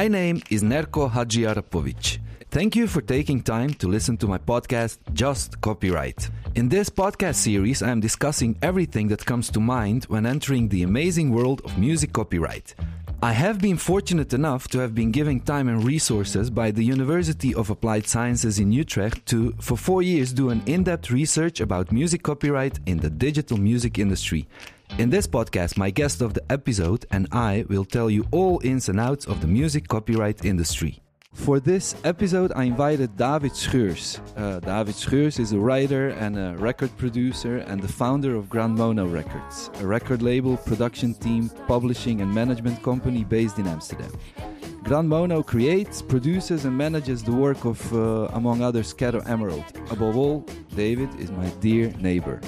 My name is Nerko Hadjiarapovic. Thank you for taking time to listen to my podcast, Just Copyright. In this podcast series, I am discussing everything that comes to mind when entering the amazing world of music copyright. I have been fortunate enough to have been given time and resources by the University of Applied Sciences in Utrecht to, for four years, do an in depth research about music copyright in the digital music industry. In this podcast, my guest of the episode and I will tell you all ins and outs of the music copyright industry. For this episode, I invited David Schreurs. Uh, David Schreurs is a writer and a record producer and the founder of Grandmono Records, a record label, production team, publishing, and management company based in Amsterdam. Grand Mono creates, produces, and manages the work of, uh, among others, Caro Emerald. Above all, David is my dear neighbor.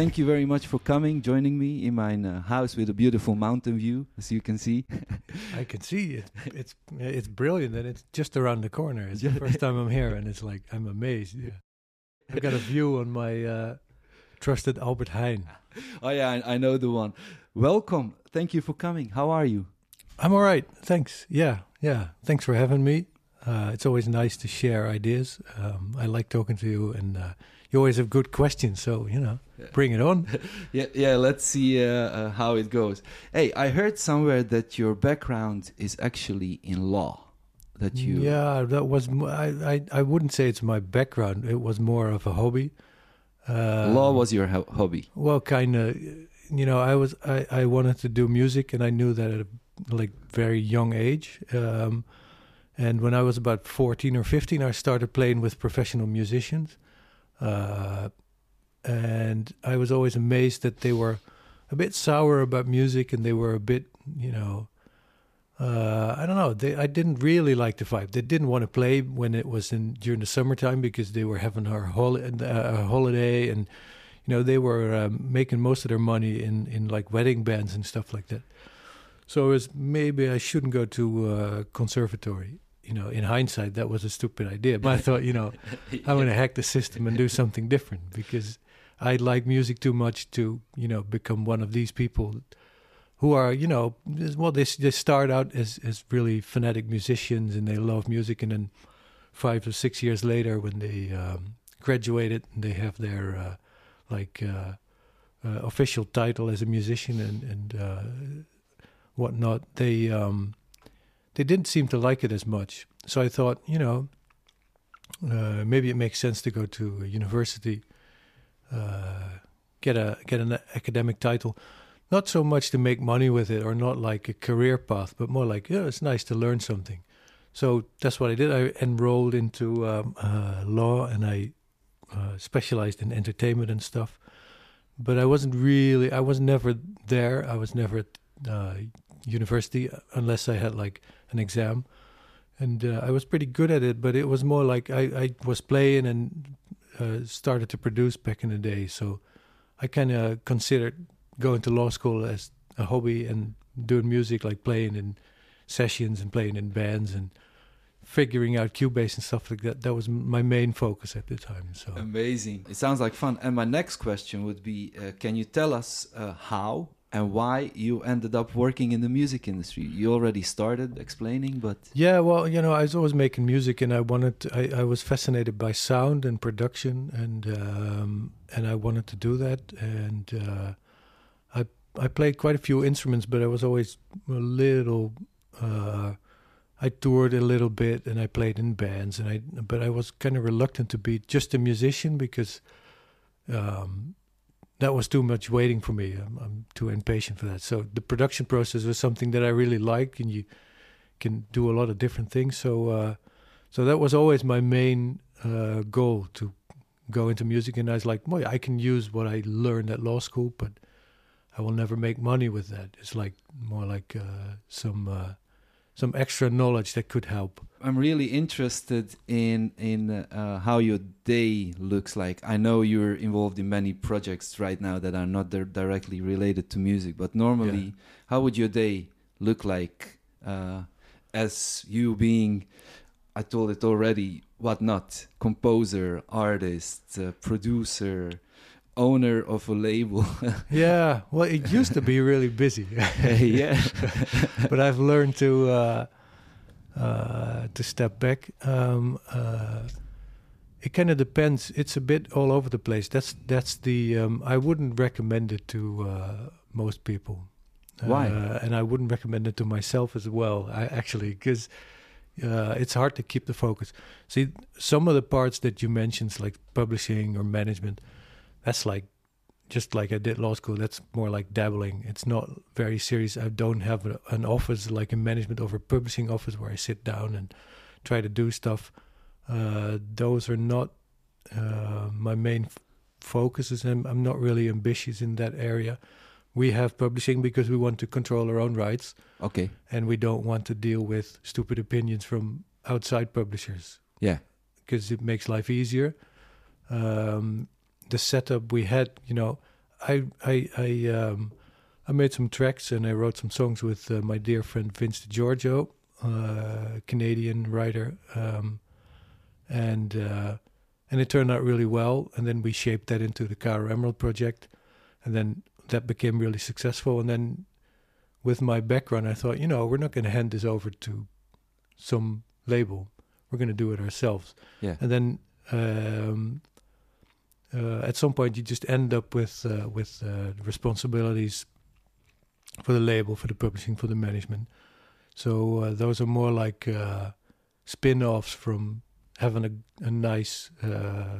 Thank you very much for coming, joining me in my uh, house with a beautiful mountain view, as you can see. I can see it. It's it's brilliant, and it's just around the corner. It's the first time I'm here, and it's like I'm amazed. Yeah. I've got a view on my uh, trusted Albert Heijn. Oh yeah, I, I, know the one. Welcome. Thank you for coming. How are you? I'm all right. Thanks. Yeah, yeah. Thanks for having me. Uh, it's always nice to share ideas. Um, I like talking to you, and uh, you always have good questions. So you know, bring it on. yeah, yeah. Let's see uh, uh, how it goes. Hey, I heard somewhere that your background is actually in law. That you. Yeah, that was. I, I. I wouldn't say it's my background. It was more of a hobby. law was your ho- hobby. Well, kind of. You know, I was. I. I wanted to do music, and I knew that at a like very young age. Um, and when I was about 14 or 15, I started playing with professional musicians. Uh, and I was always amazed that they were a bit sour about music and they were a bit, you know, uh, I don't know. They, I didn't really like the vibe. They didn't want to play when it was in during the summertime because they were having a, holi- uh, a holiday and you know they were um, making most of their money in in like wedding bands and stuff like that. So it was maybe I shouldn't go to uh, conservatory you know, in hindsight, that was a stupid idea. But I thought, you know, I'm going to hack the system and do something different because I like music too much to, you know, become one of these people who are, you know, well, they, they start out as, as really fanatic musicians and they love music. And then five or six years later, when they um, graduated, and they have their, uh, like, uh, uh, official title as a musician and, and uh, whatnot, they, um, they didn't seem to like it as much. So I thought, you know, uh, maybe it makes sense to go to university, get a get an academic title, not so much to make money with it or not like a career path, but more like, yeah, it's nice to learn something. So that's what I did. I enrolled into um, uh, law and I uh, specialized in entertainment and stuff. But I wasn't really, I was never there. I was never at uh, university unless I had like an exam, and uh, I was pretty good at it. But it was more like I, I was playing and uh, started to produce back in the day. So I kind of considered going to law school as a hobby and doing music, like playing in sessions and playing in bands and figuring out Cubase and stuff like that. That was my main focus at the time. So amazing! It sounds like fun. And my next question would be: uh, Can you tell us uh, how and why you ended up working in the music industry. You already started explaining, but yeah, well, you know, I was always making music, and I wanted, to, I, I was fascinated by sound and production, and um, and I wanted to do that, and uh, I I played quite a few instruments, but I was always a little. Uh, I toured a little bit, and I played in bands, and I but I was kind of reluctant to be just a musician because. Um, that was too much waiting for me. I'm, I'm, too impatient for that. So the production process was something that I really like, and you can do a lot of different things. So, uh, so that was always my main uh, goal to go into music. And I was like, boy, I can use what I learned at law school, but I will never make money with that. It's like more like uh, some uh, some extra knowledge that could help. I'm really interested in in uh, how your day looks like. I know you're involved in many projects right now that are not directly related to music, but normally, yeah. how would your day look like uh, as you being? I told it already. What not? Composer, artist, uh, producer, owner of a label. yeah, well, it used to be really busy. yeah, but I've learned to uh, uh, to step back. Um, uh, it kind of depends. It's a bit all over the place. That's that's the. Um, I wouldn't recommend it to uh, most people. Why? Uh, and I wouldn't recommend it to myself as well. I actually because uh, it's hard to keep the focus. See, some of the parts that you mentioned, like publishing or management, that's like just like I did law school. That's more like dabbling. It's not very serious. I don't have a, an office like a management over publishing office where I sit down and try to do stuff. Uh, those are not uh, my main f- focuses, and I'm not really ambitious in that area. We have publishing because we want to control our own rights, okay. and we don't want to deal with stupid opinions from outside publishers Yeah. because it makes life easier. Um, the setup we had, you know, I I I um, I made some tracks and I wrote some songs with uh, my dear friend Vince Degiorgio, uh, Canadian writer, um, and uh, and it turned out really well. And then we shaped that into the Caro Emerald project, and then that became really successful. And then with my background, I thought, you know, we're not going to hand this over to some label. We're going to do it ourselves. Yeah. And then um, uh, at some point, you just end up with uh, with uh, responsibilities for the label, for the publishing, for the management. So uh, those are more like uh, spin-offs from having a, a nice uh,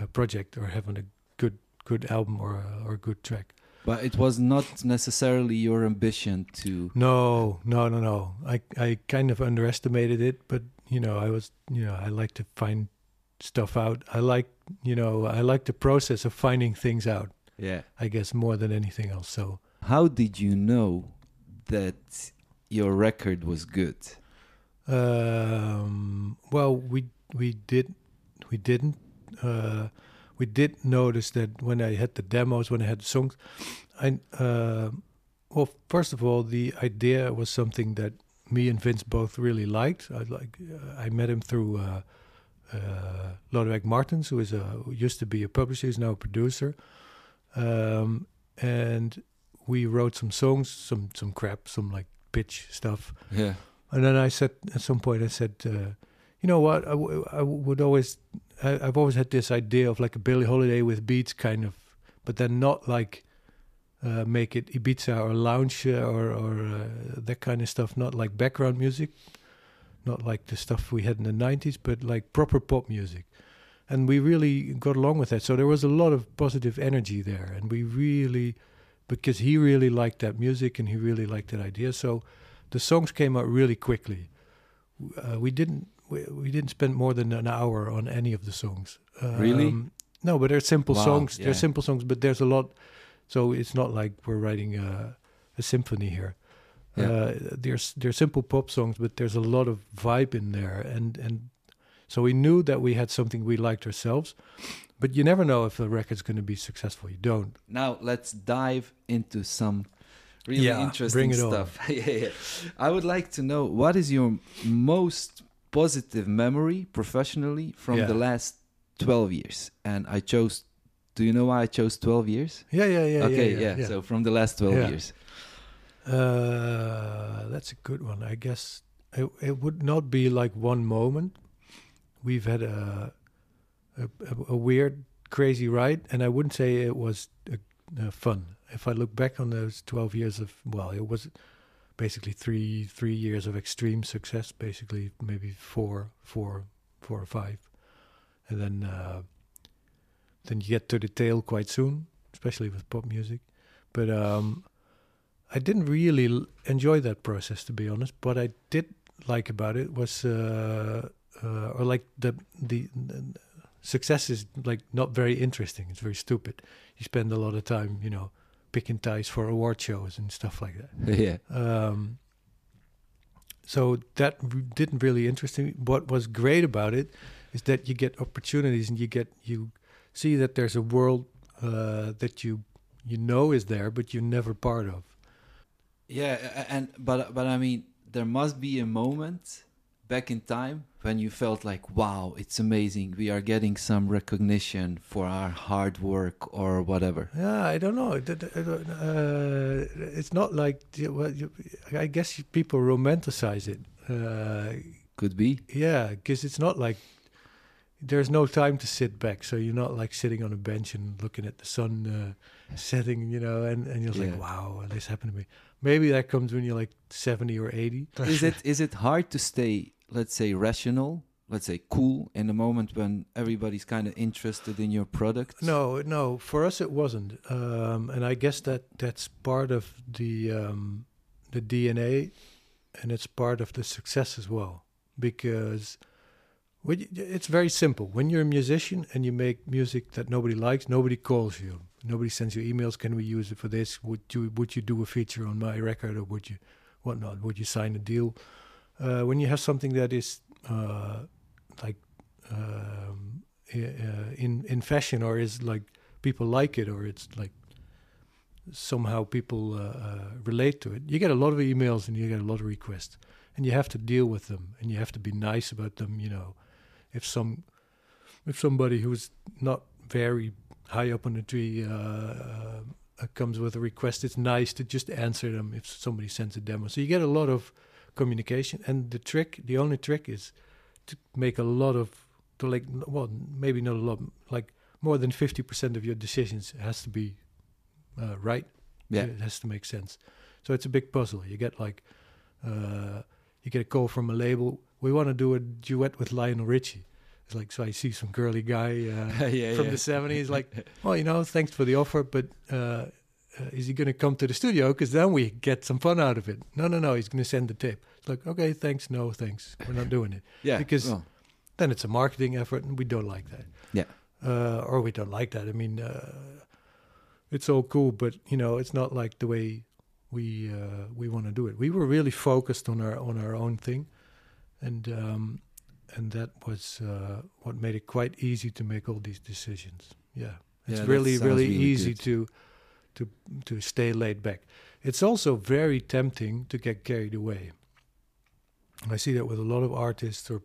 a project or having a good good album or a, or a good track. But it was not necessarily your ambition to. No, no, no, no. I I kind of underestimated it, but you know, I was you know, I like to find stuff out. I like you know, I like the process of finding things out. Yeah. I guess more than anything else. So How did you know that your record was good? um, well, we we did we didn't uh, we did notice that when I had the demos, when I had the songs, I uh, well, first of all, the idea was something that me and Vince both really liked. I like uh, I met him through uh, uh, Lodewijk Martens, who is a who used to be a publisher, he's now a producer, um, and we wrote some songs, some some crap, some like pitch stuff. Yeah. And then I said at some point, I said, uh, you know what? I, w- I would always, I, I've always had this idea of like a Billie Holiday with beats, kind of, but then not like uh, make it Ibiza or lounge or or uh, that kind of stuff. Not like background music, not like the stuff we had in the '90s, but like proper pop music. And we really got along with that. So there was a lot of positive energy there, and we really, because he really liked that music and he really liked that idea. So the songs came out really quickly. Uh, we didn't we, we didn't spend more than an hour on any of the songs. Really? Um, No, but they're simple Wow, songs. yeah. They're simple songs, but there's a lot. So it's not like we're writing a, a symphony here. Yeah. Uh, there's they're simple pop songs, but there's a lot of vibe in there, and and so we knew that we had something we liked ourselves. But you never know if the record's going to be successful. You don't. Now let's dive into some really Yeah, interesting bring it on. stuff. yeah, yeah. I would like to know what is your most positive memory professionally from Yeah. the last 12 years? And I chose Do you know why I chose 12 years? Yeah, yeah, yeah. okay, yeah, yeah, yeah. So from the last 12 Yeah. years. Uh, that's a good one. I guess it, it would not be like one moment. We've had a a, a- a weird, crazy ride, and I wouldn't say it was uh uh fun. If I look back on those twelve years of well, it was basically three three years of extreme success. Basically, maybe four, four, four or five, and then uh, then you get to the tail quite soon, especially with pop music. But um, I didn't really l- enjoy that process, to be honest. What I did like about it was, uh, uh, or like the, the the success is like not very interesting. It's very stupid. You spend a lot of time, you know, picking ties for award shows and stuff like that. yeah. Um, so that didn't really interest me. What was great about it is that you get opportunities and you get you see that there's a world uh, that you you know is there, but you're never part of. Yeah, and but but I mean, there must be a moment back in time when you felt like, wow, it's amazing. We are getting some recognition for our hard work or whatever. Yeah, I don't know. Uh, it's not like I guess people romanticize it. Uh, Could be. yeah, because it's not like there's no time to sit back. So you're not like sitting on a bench and looking at the sun uh, setting, you know, and, and you're Yeah. like, wow, this happened to me. Maybe that comes when you're like 70 or 80. is it is it hard to stay, let's say, rational? Let's say cool in the moment when everybody's kind of interested in your product. No, no. For us, it wasn't, um, and I guess that that's part of the um, the DNA, and it's part of the success as well. Because it's very simple. When you're a musician and you make music that nobody likes, nobody calls you. Nobody sends you emails. Can we use it for this? Would you would you do a feature on my record, or would you whatnot? Would you sign a deal? Uh, when you have something that is uh, like um, uh, in in fashion or is like people like it or it's like somehow people uh, uh, relate to it you get a lot of emails and you get a lot of requests and you have to deal with them and you have to be nice about them you know if some if somebody who's not very high up on the tree uh, uh, comes with a request. It's nice to just answer them if somebody sends a demo. So you get a lot of communication. And the trick the only trick is to make a lot of to like well maybe not a lot like more than 50% of your decisions has to be uh, right. Yeah. it has to make sense. So it's a big puzzle. You get like uh, you get a call from a label. We want to do a duet with lionel richie it's like so i see some girly guy uh, yeah, from yeah. the 70s like well you know thanks for the offer but uh, uh, is he going to come to the studio? Because then we get some fun out of it. No no no he's going to send the tape. It's like okay thanks no thanks. We're not doing it. Yeah, because- well, then it's a marketing effort and we don't like that. Yeah. uh, or we don't like that. I mean uh, it's all cool but you know it's not like the way we uh, we want to do it. We were really focused on our on our own thing. And um, and that was uh, what made it quite easy to make all these decisions. Yeah. It's Yeah, really really, really easy good. to to to stay laid back. It's also very tempting to get carried away. I see that with a lot of artists or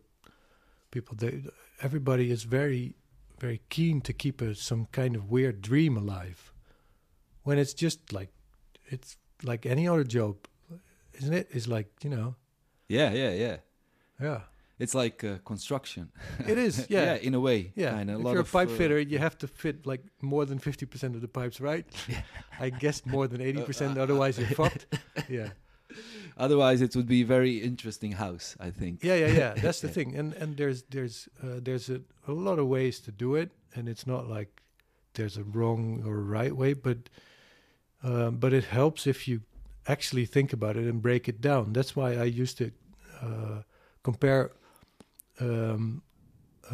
people they everybody is very very keen to keep a, some kind of weird dream alive when it's just like it's like any other job isn't it? It's like you know. Yeah, yeah, yeah. yeah It's like uh, construction. it is yeah yeah, in a way. yeah kinda. if lot you're a pipe uh, fitter you have to fit like more than 50% of the pipes right i guess more than 80% otherwise you're fucked yeah Otherwise, it would be a very interesting house. I think. yeah yeah yeah that's the Yeah. thing and and there's there's uh, there's a, a lot of ways to do it and it's not like there's a wrong or right way but um, but it helps if you actually think about it and break it down that's why i used to uh, compare um,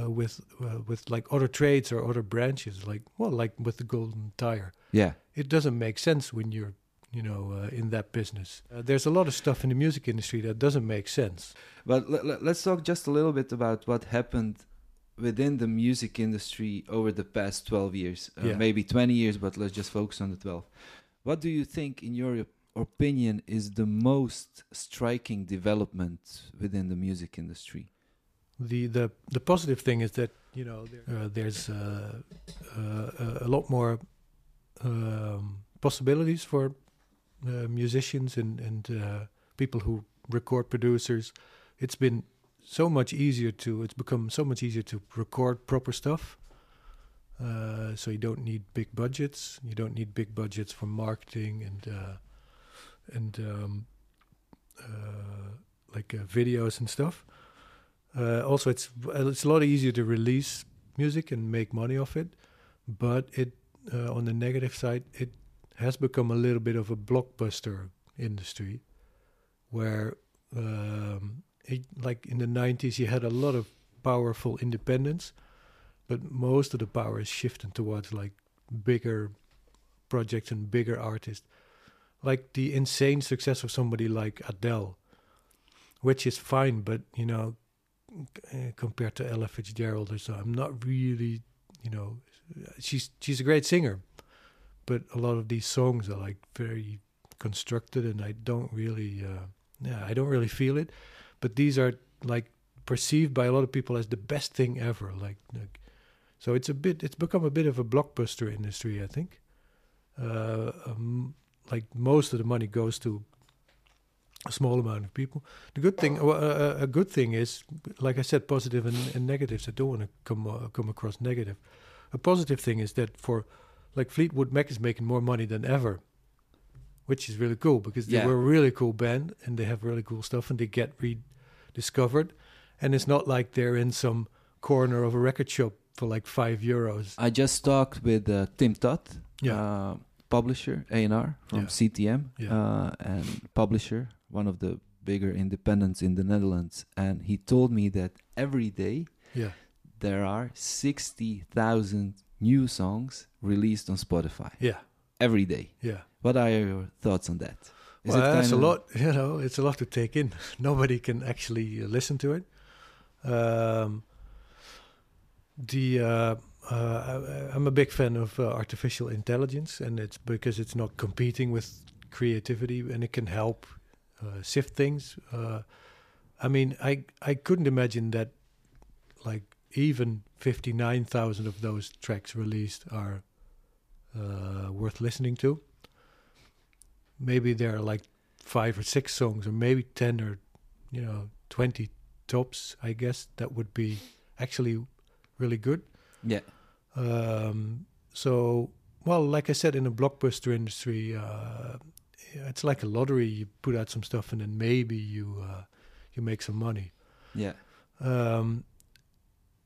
uh, with uh, with like other trades or other branches like well like with the golden tire Yeah. it doesn't make sense when you're you know uh, in that business uh, there's a lot of stuff in the music industry that doesn't make sense But let, let's talk just a little bit about what happened within the music industry over the past 12 years. Uh, Yeah. Maybe 20 years, but let's just focus on the 12. What do you think, in your opinion, is the most striking development within the music industry? The the the positive thing is that you know there, uh, there's uh, uh, a lot more um, possibilities for uh, musicians and and uh, people who record producers. It's been so much easier to it's become so much easier to record proper stuff. Uh, so you don't need big budgets. You don't need big budgets for marketing and uh, and um, uh, like uh, videos and stuff. Uh, also, it's it's a lot easier to release music and make money off it, but it uh, on the negative side, it has become a little bit of a blockbuster industry, where um, it, like in the '90s, you had a lot of powerful independence, but most of the power is shifting towards like bigger projects and bigger artists, like the insane success of somebody like Adele, which is fine, but you know uh, compared to Ella Fitzgerald or so. I'm not really, you know, she's she's a great singer, but a lot of these songs are like very constructed, and I don't really, uh, yeah, I don't really feel it. But these are like perceived by a lot of people as the best thing ever. Like, like so it's a bit, it's become a bit of a blockbuster industry, I think. Uh, um, like most of the money goes to a small amount of people. The good thing, uh, uh, a good thing is, like I said, positive and, and negatives. I don't want to come uh, come across negative. A positive thing is that for, like Fleetwood Mac is making more money than ever, which is really cool because they Yeah. were a really cool band and they have really cool stuff and they get rediscovered, and it's not like they're in some corner of a record shop for like five euros. I just talked with uh, Tim Todd, Yeah. uh, publisher A&R from Yeah. CTM, Yeah. uh, and publisher, one of the bigger independents in the Netherlands. And he told me that every day Yeah. there are 60,000 new songs released on Spotify. Yeah. Every day. Yeah. What are your thoughts on that? well, that's a lot. You know, it's a lot to take in. Nobody can actually uh, listen to it. Um, the uh, uh, I- I'm a big fan of uh, artificial intelligence, and it's because it's not competing with creativity, and it can help uh, sift things. Uh, I mean, I I couldn't imagine that, like even fifty nine thousand of those tracks released are uh, worth listening to. Maybe there are like five or six songs, or maybe ten or you know twenty tops. I guess that would be actually really good. Yeah. Um, so, well, like I said, in the blockbuster industry, uh, it's like a lottery. You put out some stuff, and then maybe you uh, you make some money. Yeah. Um,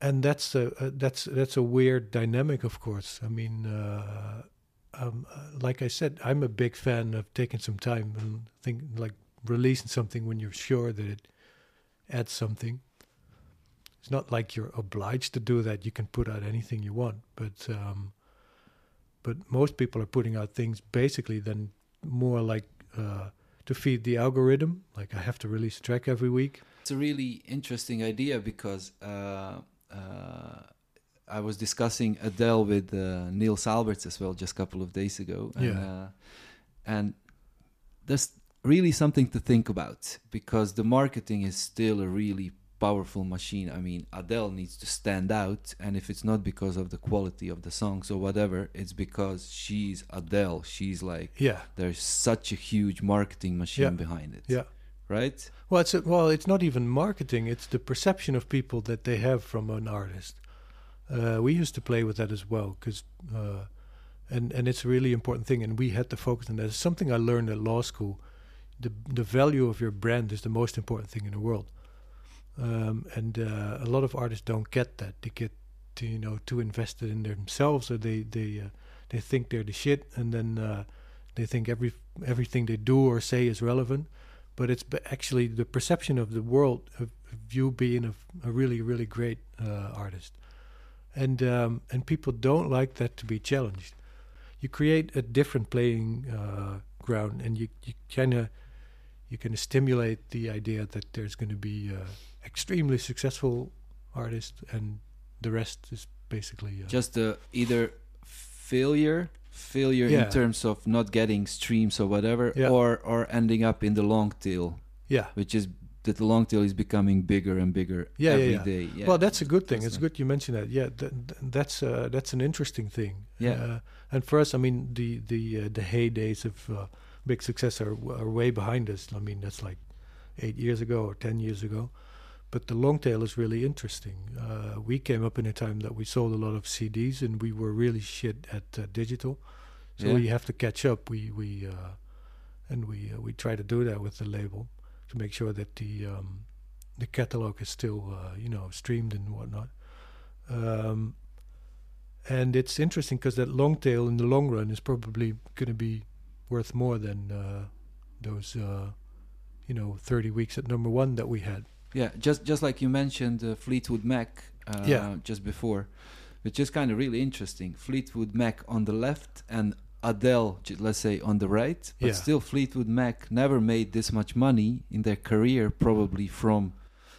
and that's a, a that's that's a weird dynamic, of course. I mean, uh, um, uh, like I said, I'm a big fan of taking some time and think like releasing something when you're sure that it adds something. It's not like you're obliged to do that. You can put out anything you want, but um, but most people are putting out things basically then more like uh, to feed the algorithm. Like I have to release a track every week. It's a really interesting idea because uh, uh, I was discussing Adele with uh, Niels Alberts as well just a couple of days ago. And, Yeah. uh, and there's really something to think about because the marketing is still a really powerful machine. I mean, Adele needs to stand out, and if it's not because of the quality of the songs or whatever, it's because she's Adele. She's like, Yeah, there's such a huge marketing machine Yeah. behind it. yeah. Right? Well, it's a, well, it's not even marketing. It's the perception of people that they have from an artist. Uh, we used to play with that as well, because, uh, and and it's a really important thing. And we had to focus on that. It's something I learned at law school. The the value of your brand is the most important thing in the world. Um, and uh, a lot of artists don't get that. They get to, you know too invested in themselves, or they they uh, they think they're the shit, and then uh, they think every everything they do or say is relevant. But it's actually the perception of the world of, you being a, a really really great uh, artist. And um, and people don't like that to be challenged. You create a different playing uh, ground and you, you kind of you can stimulate the idea that there's going to be uh, extremely successful artist, and the rest is basically uh, just uh, either failure failure Yeah. in terms of not getting streams or whatever Yeah. or or ending up in the long tail yeah which is that the long tail is becoming bigger and bigger Yeah, every yeah. day. yeah well, that's a good thing. It's Interesting. good you mentioned that. Yeah, th- th- that's uh, that's an interesting thing. Yeah. Uh, and for us, I mean, the the uh, the heydays of uh, big success are, are way behind us. I mean, that's like eight years ago or ten years ago. But the long tail is really interesting. Uh, we came up in a time that we sold a lot of CDs, and we were really shit at uh, digital. So Yeah. we have to catch up. We we uh, and we uh, we try to do that with the label to make sure that the um, the catalog is still uh, you know streamed and whatnot. Um, and it's interesting because that long tail in the long run is probably going to be worth more than uh, those uh, you know 30 weeks at number one that we had. Yeah, just just like you mentioned uh, Fleetwood Mac uh, Yeah. just before, which is kind of really interesting. Fleetwood Mac on the left and Adele, let's say, on the right. But Yeah. still, Fleetwood Mac never made this much money in their career, probably from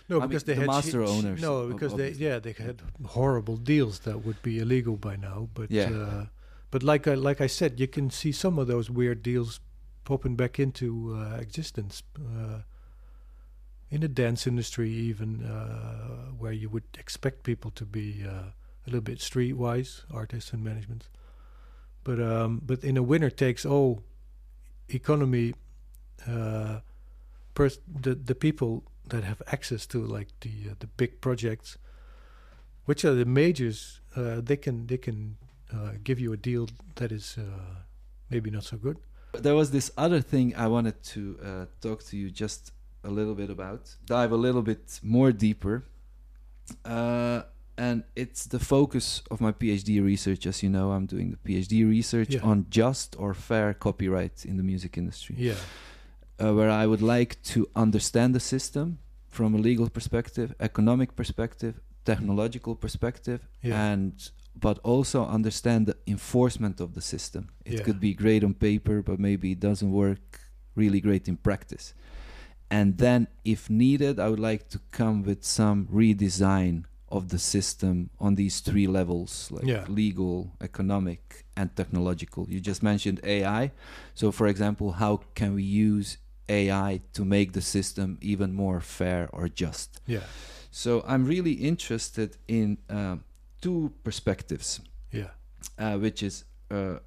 No, I mean, because they the had master owners, No, because they yeah they had horrible deals that would be illegal by now. But Yeah. uh, but like I like I said, you can see some of those weird deals popping back into uh, existence. Uh, in the dance industry, even uh, where you would expect people to be uh, a little bit streetwise, artists and management. But um, but in a winner takes all economy, uh, pers- the the people that have access to like the uh, the big projects, which are the majors, uh, they can they can uh, give you a deal that is maybe not so good. There was this other thing I wanted to talk to you just a little bit about, dive a little bit more deeper. Uh, and it's the focus of my PhD research. As you know, I'm doing the PhD research Yeah. on just or fair copyright in the music industry, Yeah, uh, where I would like to understand the system from a legal perspective, economic perspective, technological perspective, yeah, and but also understand the enforcement of the system. It Yeah. could be great on paper, but maybe it doesn't work really great in practice. And then, if needed, I would like to come with some redesign of the system on these three levels like Yeah. legal, economic, and technological. You just mentioned AI. So, for example, how can we use AI to make the system even more fair or just? yeah, So I'm really interested in um, two perspectives, yeah, uh, which is uh,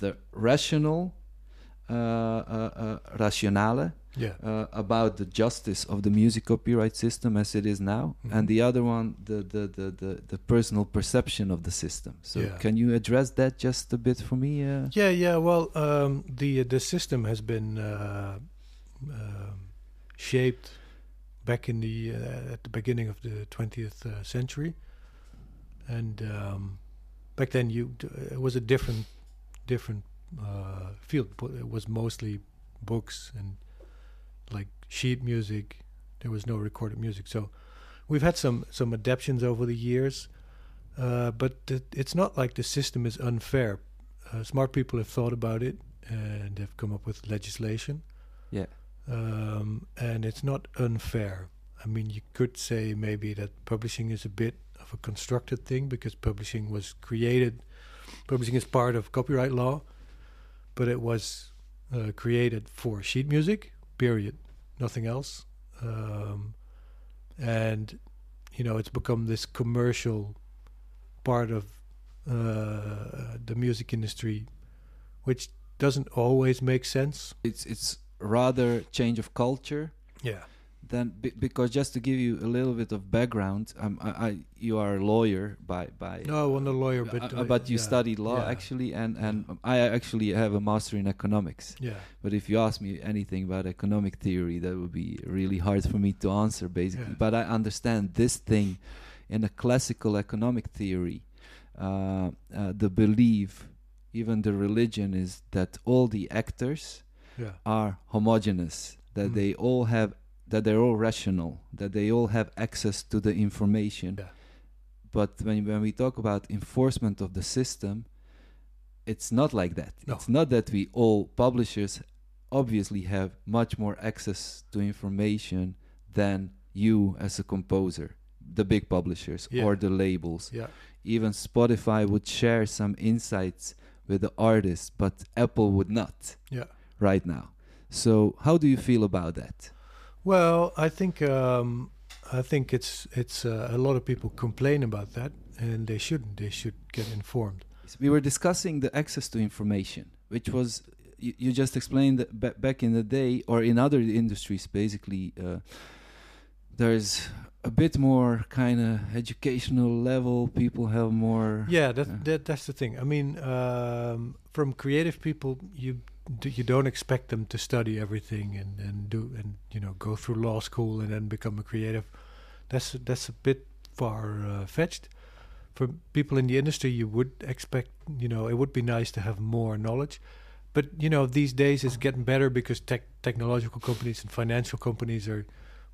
the rational, uh, uh, uh, rationale yeah, uh, about the justice of the music copyright system as it is now, Mhm. and the other one, the, the, the, the, the personal perception of the system. So Yeah. can you address that just a bit for me? Uh? yeah, yeah. Well, um, the the system has been uh, um, shaped back in the uh, at the beginning of the 20th uh, century, and um, back then you d- it was a different different uh, field. It was mostly books and like sheet music. There was no recorded music, so we've had some some adaptations over the years. Uh, but th- it's not like the system is unfair. Uh, smart people have thought about it and have come up with legislation. Yeah. Um, and it's not unfair. I mean, you could say maybe that publishing is a bit of a constructed thing because publishing was created. Publishing is part of copyright law, but it was uh, created for sheet music. Period. Nothing else. Um, and you know, it's become this commercial part of uh, the music industry, which doesn't always make sense. It's it's rather change of culture Yeah. Then be, because just to give you a little bit of background, um, I, I you are a lawyer by by No, I'm not a lawyer, but uh, but you yeah, studied law yeah, actually, and and I actually have a master in economics. Yeah. But if you ask me anything about economic theory, that would be really hard for me to answer, basically. Yeah. But I understand this thing in a classical economic theory. Uh, uh, the belief, even the religion, is that all the actors Yeah. are homogeneous, that Mm. they all have, that they're all rational, that they all have access to the information. Yeah. But when when we talk about enforcement of the system, it's not like that. No. It's not that we all publishers obviously have much more access to information than you as a composer, the big publishers Yeah. or the labels. Yeah. Even Spotify would share some insights with the artist, but Apple would not Yeah. right now. So how do you feel about that? Well, I think um, I think it's it's uh, a lot of people complain about that, and they shouldn't. They should get informed. We were discussing the access to information, which was you, you just explained back in the day or in other industries, basically, uh, there's a bit more kind of educational level. People have more. Yeah, that, Yeah. that that's the thing. I mean, um, from creative people, you d- you don't expect them to study everything and, and do and you know go through law school and then become a creative. That's that's a bit far uh, fetched. For people in the industry, you would expect you know it would be nice to have more knowledge, but you know these days it's getting better because tech technological companies and financial companies are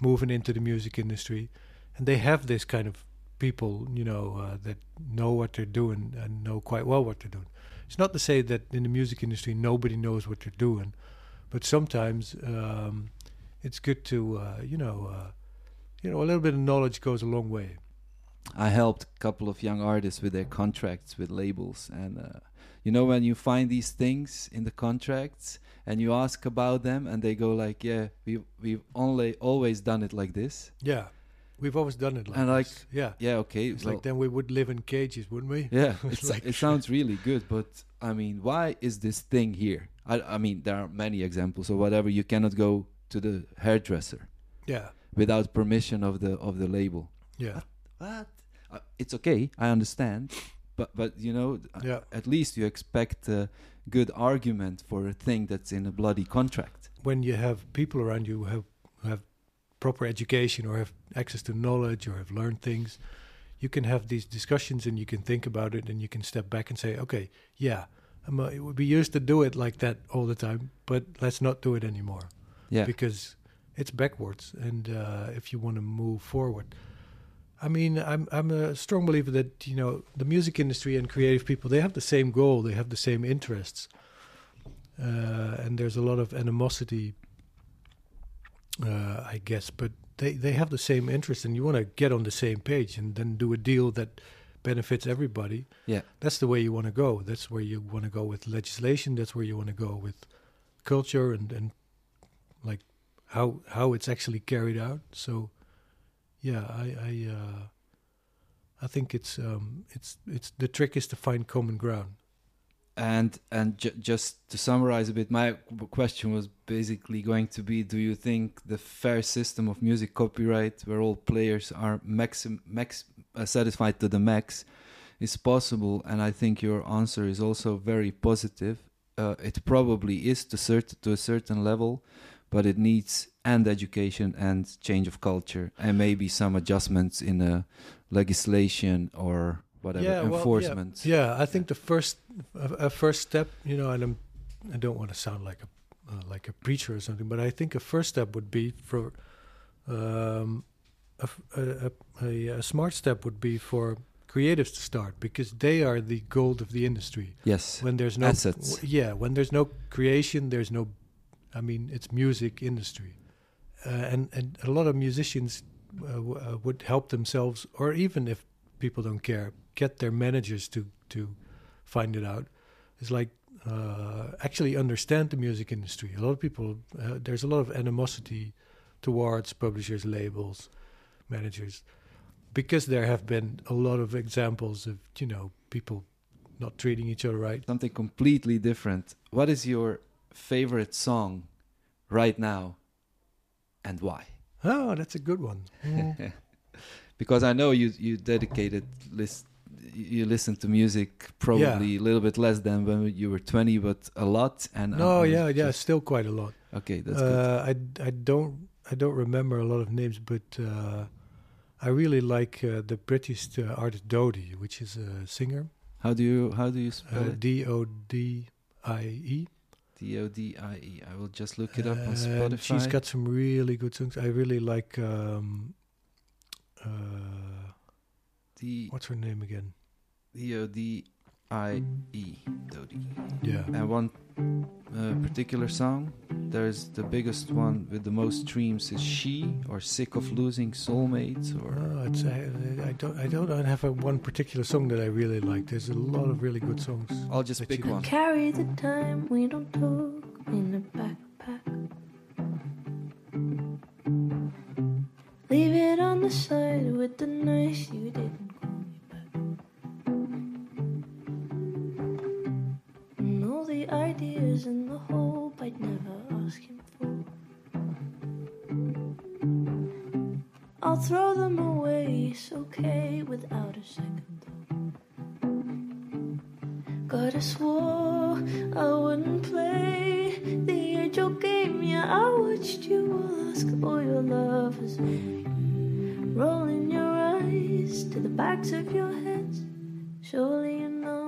moving into the music industry, and they have this kind of people, you know, uh, that know what they're doing and know quite well what they're doing. It's not to say that in the music industry nobody knows what they're doing, but sometimes um, it's good to, uh, you know, uh, you know, a little bit of knowledge goes a long way. I helped a couple of young artists with their contracts with labels, and uh, You know when you find these things in the contracts and you ask about them and they go like, "Yeah, we we've only always done it like this." Yeah, we've always done it like And, like, this. yeah. Yeah, okay. It's well, like then we would live in cages, wouldn't we? yeah, like- it sounds really good, but I mean, why is this thing here? I I mean, there are many examples or whatever. You cannot go to the hairdresser Yeah, without permission of the of the label. yeah, What? Uh, it's okay, I understand, but but you know, uh, yeah. at least you expect a good argument for a thing that's in a bloody contract. When you have people around you who have who have proper education or have access to knowledge or have learned things, you can have these discussions and you can think about it and you can step back and say, okay, yeah, I'm, uh, we used to do it like that all the time, but let's not do it anymore. Yeah, because it's backwards and uh, if you want to move forward. I mean i'm i'm a strong believer that you know the music industry and creative people they have the same goal they have the same interests. Uh, and there's a lot of animosity uh, i guess but they they have the same interest and you want to get on the same page and then do a deal that benefits everybody yeah, that's the way you want to go. That's where you want to go with legislation. That's where you want to go with culture and and like how how it's actually carried out. So yeah, I I uh, I think it's um it's it's the trick is to find common ground. And and ju- just to summarize a bit, my question was basically going to be: Do you think the fair system of music copyright, where all players are maxim max uh, satisfied to the max, is possible? And I think your answer is also very positive. Uh, it probably is to cert- to a certain level, but it needs and education and change of culture and maybe some adjustments in uh, legislation or whatever Yeah, well, yeah. Yeah, I think the first a, a first step, you know, and I'm I don't want to sound like a uh, like a preacher or something, but I think a first step would be for um, a, a- a- a- a smart step would be for creatives to start because they are the gold of the industry. Yes. When there's no Assets. yeah, when there's no creation, there's no. I mean, it's music industry, uh, and and a lot of musicians uh, w- uh, would help themselves, or even if people don't care, get their managers to to find it out. It's like uh, actually understand the music industry. A lot of people, uh, there's a lot of animosity towards publishers, labels, managers, because there have been a lot of examples of you know people not treating each other right. something completely different. What is your favorite song right now and why? Oh, that's a good one. Mm. because I know you you dedicated list you listen to music probably a little bit less than when you were 20 but a lot and no, I'm yeah, yeah, still quite a lot. okay that's good Uh, I I don't I don't remember a lot of names, but uh, I really like uh, the British uh, artist Dodie, which is a singer. how do you how do you spell Uh, it D O D I E. D O D I E I will just look it up on Spotify She's got some really good songs. I really like. Um, uh, D what's her name again? D O D I E Dodie Yeah. and one uh, particular song there's the biggest one with the most streams is she or sick of losing soulmates or Oh, it's, I, I don't I don't have a one particular song that I really like. There's a lot of really good songs. I'll just pick one Carry the time we don't talk in a backpack. Leave it on the side with the nice you didn't the ideas and the hope I'd never ask him for. I'll throw them away, it's okay without a second thought. God, I swore I wouldn't play the age old game. Yeah, I watched you ask all your lovers, rolling your eyes to the backs of your heads. Surely you know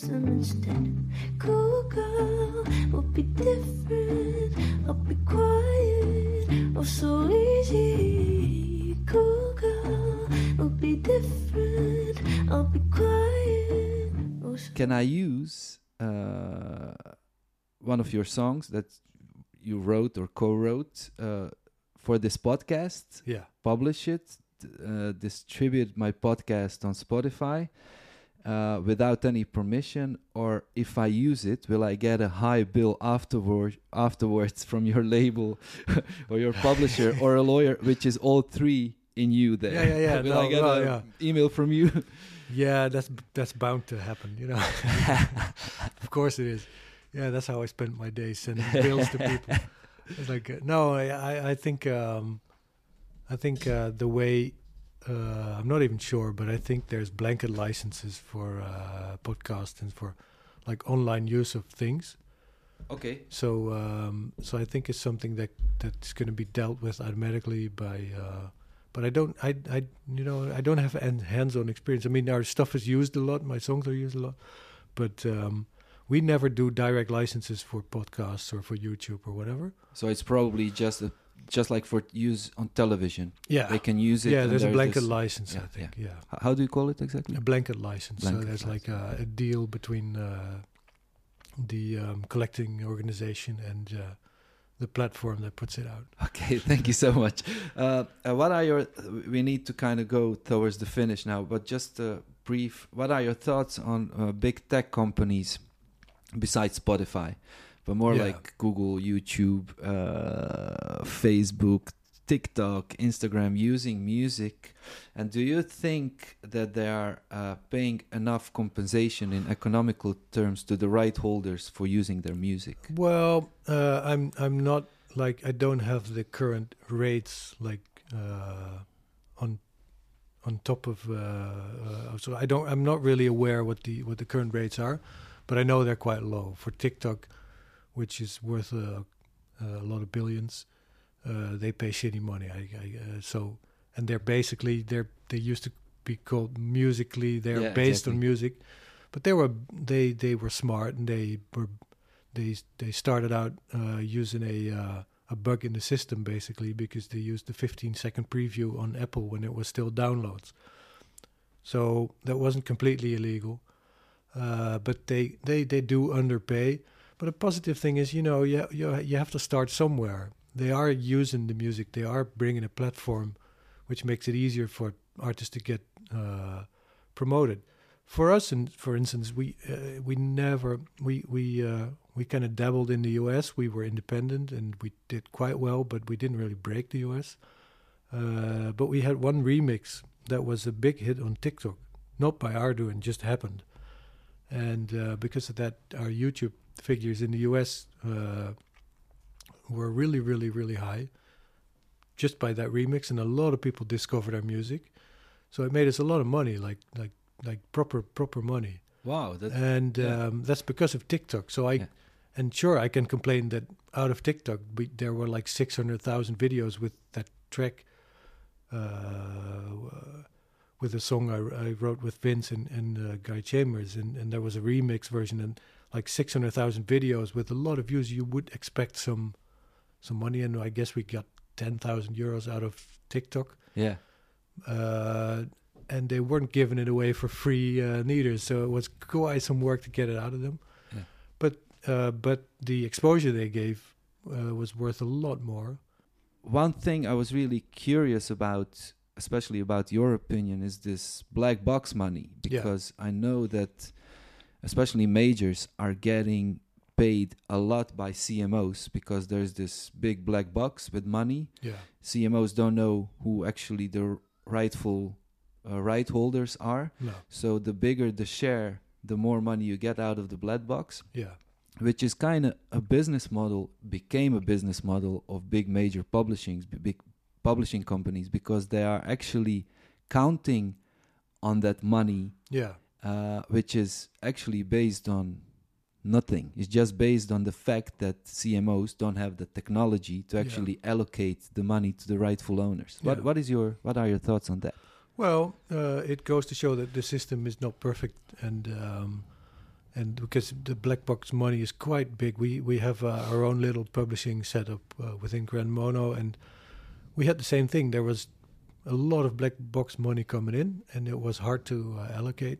close them instead. Cool girl will be different. I'll be quiet, oh so easy. Cool girl will be different. I'll be quiet. Oh, so Can I use uh, one of your songs that you wrote or co-wrote uh, for this podcast? Yeah. Publish it, uh, distribute my podcast on Spotify, uh, without any permission, or if I use it, will I get a high bill afterward afterwards from your label or your publisher or a lawyer, which is all three in you there? Yeah, yeah, yeah. will No, I get well, an yeah. email from you? Yeah, that's that's bound to happen, you know. of course it is. Yeah, that's how I spend my days sending bills to people. It's like uh, no, I I, I think um, I think uh, the way uh, I'm not even sure, but I think there's blanket licenses for uh, podcasts and for like online use of things. okay. So um, so I think it's something that that's going to be dealt with automatically by. Uh, but I don't, I, I, you know, I don't have an hands-on experience. I mean, our stuff is used a lot. My songs are used a lot, but um, we never do direct licenses for podcasts or for YouTube or whatever. So it's probably just a, just like for use on television. Yeah, They can use it. yeah. There's a blanket license, yeah, I think. Yeah, H- How do you call it exactly? a blanket license. Blanket so there's like a, a deal between uh, the um, collecting organization and uh, the platform that puts it out. Okay, thank you so much. Uh, uh, what are your? We need to kind of go towards the finish now, but just a brief. What are your thoughts on uh, big tech companies besides Spotify, but more Yeah. like Google, YouTube, uh, Facebook, TikTok, Instagram, using music? And do you think that they are uh, paying enough compensation in economical terms to the right holders for using their music? Well, uh, I'm I'm not like I don't have the current rates like uh, on on top of uh, uh, so I don't I'm not really aware what the what the current rates are, but I know they're quite low for TikTok, which is worth a, a lot of billions. Uh, they pay shitty money. I, I uh, so and they're basically they're they used to be called Musical.ly. They're Yeah, based on music, but they were they they were smart and they were they they started out uh, using a uh, a bug in the system basically because they used the 15 second preview on Apple when it was still downloads. So that wasn't completely illegal, uh, but they, they they do underpay. But a positive thing is, you know, you, you you have to start somewhere. They are using the music. They are bringing a platform, which makes it easier for artists to get uh, promoted. For us, and for instance, we uh, we never we we uh, we kind of dabbled in the U.S. We were independent and we did quite well, but we didn't really break the U.S. Uh, but we had one remix that was a big hit on TikTok, not by our doing, just happened. And uh, because of that, our YouTube figures in the US uh, were really, really, really high just by that remix. And a lot of people discovered our music. So it made us a lot of money, like, like, like proper, proper money. Wow, that and yeah. um, that's because of TikTok. So I, Yeah. and sure, I can complain that out of TikTok, we, there were like 600,000 videos with that track uh, with a song I, I wrote with Vince and, and uh, Guy Chambers, and, and there was a remix version and like six hundred thousand videos with a lot of views. You would expect some some money, and I guess we got ten thousand euros out of TikTok, yeah. uh, and they weren't giving it away for free uh, neither. So it was quite some work to get it out of them. Yeah. But uh, but the exposure they gave uh, was worth a lot more. one thing I was really curious about, especially about your opinion, is this black box money Yeah. because I know that especially majors are getting paid a lot by CMOs because there's this big black box with money. Yeah. CMOs don't know who actually the rightful uh, right holders are. No. So the bigger the share, the more money you get out of the black box Yeah. which is kind of a business model became a business model of big major publishing big publishing companies because they are actually counting on that money Yeah. Uh, which is actually based on nothing it's just based on the fact that cmos don't have the technology to Yeah. actually allocate the money to the rightful owners what Yeah. what is your what are your thoughts on that Well, uh, it goes to show that the system is not perfect, and um, and because the black box money is quite big, we we have uh, our own little publishing setup uh, within Grandmono, and we had the same thing. There was a lot of black box money coming in, and it was hard to uh, allocate,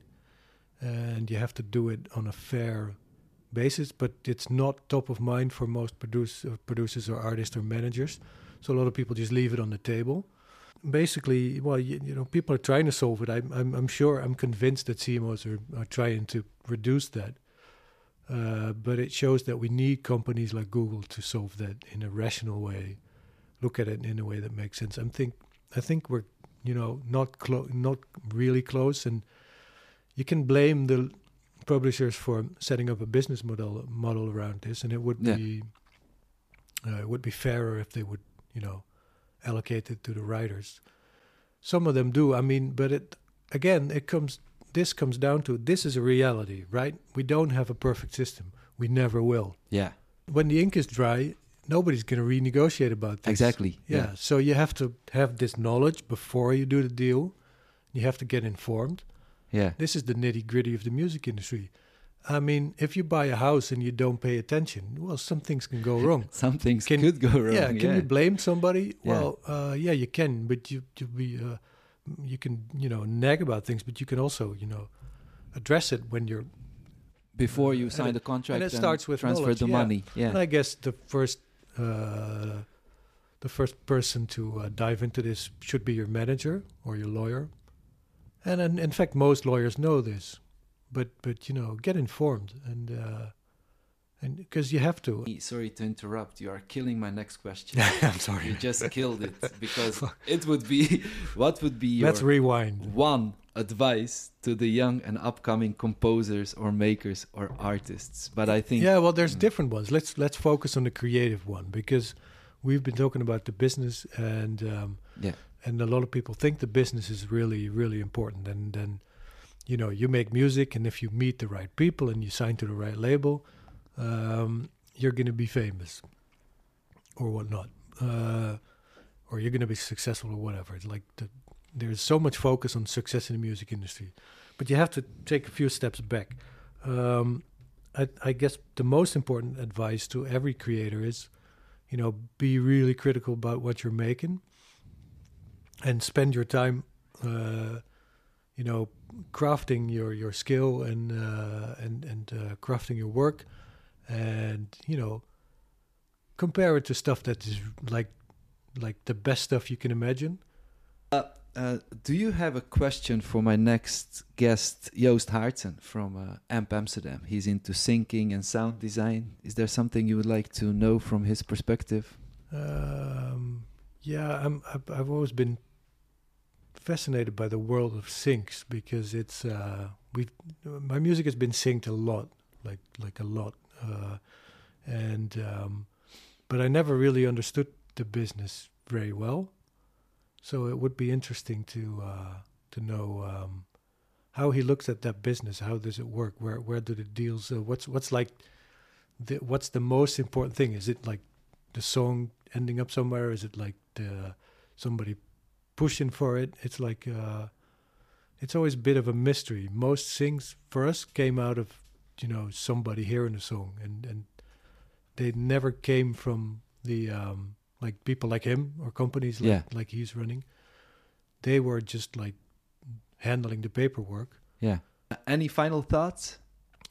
and you have to do it on a fair basis. But it's not top of mind for most uh, producers or artists or managers, so a lot of people just leave it on the table basically, well, you, you know, people are trying to solve it. I'm, I'm, I'm sure, I'm convinced that CMOs are, are trying to reduce that. Uh, but it shows that we need companies like Google to solve that in a rational way, look at it in a way that makes sense. I think, I think we're, you know, not close, not really close, and you can blame the publishers for setting up a business model model around this, and it would Yeah. be, uh, it would be fairer if they would, you know, allocate it to the writers. Some of them do. I mean, but it again, it comes. This comes down to this is a reality, right? We don't have a perfect system. We never will. Yeah, When the ink is dry, nobody's going to renegotiate about this. exactly. Yeah. So you have to have this knowledge before you do the deal. You have to get informed. Yeah, This is the nitty gritty of the music industry. I mean, if you buy a house and you don't pay attention, well, some things can go wrong. Some things Can- could go wrong. Yeah, can you blame somebody? Yeah. Well, uh, yeah, you can, but you you be uh, you can you know nag about things, but you can also you know address it when you're. Before you And sign it- the contract And it starts with transfer knowledge, the yeah. money. Yeah, And I guess the first uh, the first person to uh, dive into this should be your manager or your lawyer, and, and in fact, most lawyers know this, but but you know, get informed and. Uh, and because you have to. Sorry to interrupt. You are killing my next question. I'm sorry. You just killed it because it would be what would be your Let's rewind. one advice to the young and upcoming composers or makers or artists. But I think Yeah, well, there's Mm. different ones. Let's let's focus on the creative one because we've been talking about the business, and um, yeah, and a lot of people think the business is really really important. And then, you know, you make music, and if you meet the right people and you sign to the right label, um, you're going to be famous, or whatnot, uh, or you're going to be successful or whatever. It's like the, there's so much focus on success in the music industry, but you have to take a few steps back. Um, I, I guess the most important advice to every creator is, you know, be really critical about what you're making, and spend your time, uh, you know, crafting your your skill and uh, and and uh, crafting your work, and you know, compare it to stuff that is like like the best stuff you can imagine. Uh, do you have a question for my next guest, Joost Hartsen from uh, AMP Amsterdam? He's into syncing and sound design. Is there something you would like to know from his perspective? Um, yeah, I'm, I've, I've always been fascinated by the world of syncs because it's uh, we my music has been synced a lot, like like a lot, uh, and um, but I never really understood the business very well. So it would be interesting to uh, to know um, how he looks at that business. How does it work? Where where do the deals? Uh, what's what's like? The, what's the most important thing? Is it like the song ending up somewhere? Is it like the somebody pushing for it? It's like uh, it's always a bit of a mystery. Most things for us came out of you know somebody hearing a song, and and they never came from the um, like people like him or companies like, Yeah. like he's running. They were just like handling the paperwork. Yeah. Any final thoughts?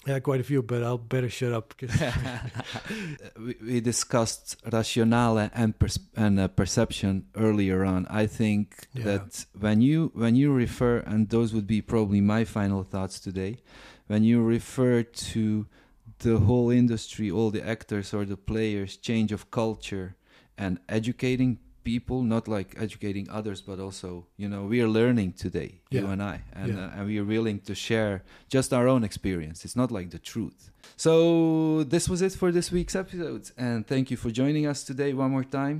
Yeah, quite a few, but I'll better shut up. 'cause- we, we discussed rationale and pers- and uh, perception earlier on. I think Yeah. that when you when you refer, and those would be probably my final thoughts today, when you refer to the whole industry, all the actors or the players, change of culture, and educating people, not like educating others, but also you know we are learning today, you and I, and Yeah. uh, and we are willing to share just our own experience. It's not like the truth. So this was it for this week's episode, and thank you for joining us today one more time,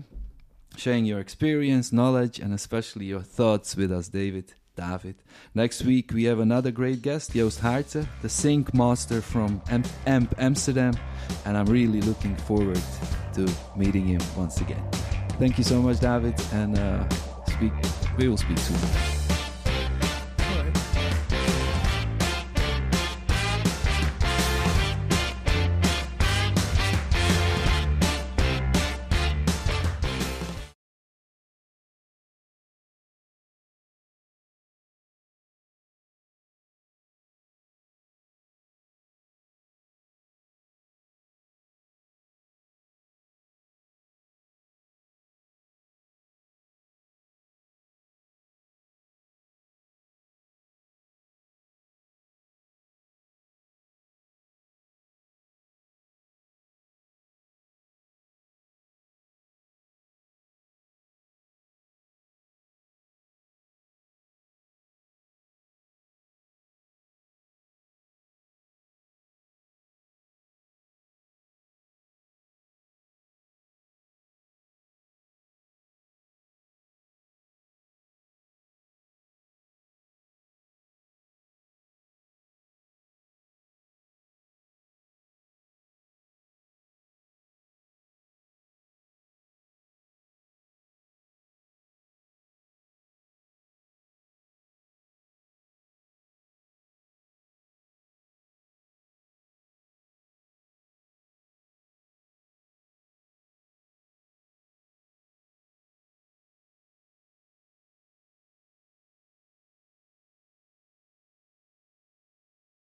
sharing your experience, knowledge, and especially your thoughts with us, David. David. Next week we have another great guest, Joost Haarte, the sync master from Amp, Amp Amsterdam, and I'm really looking forward to meeting him once again. Thank you so much, David, and uh, speak. We will speak soon.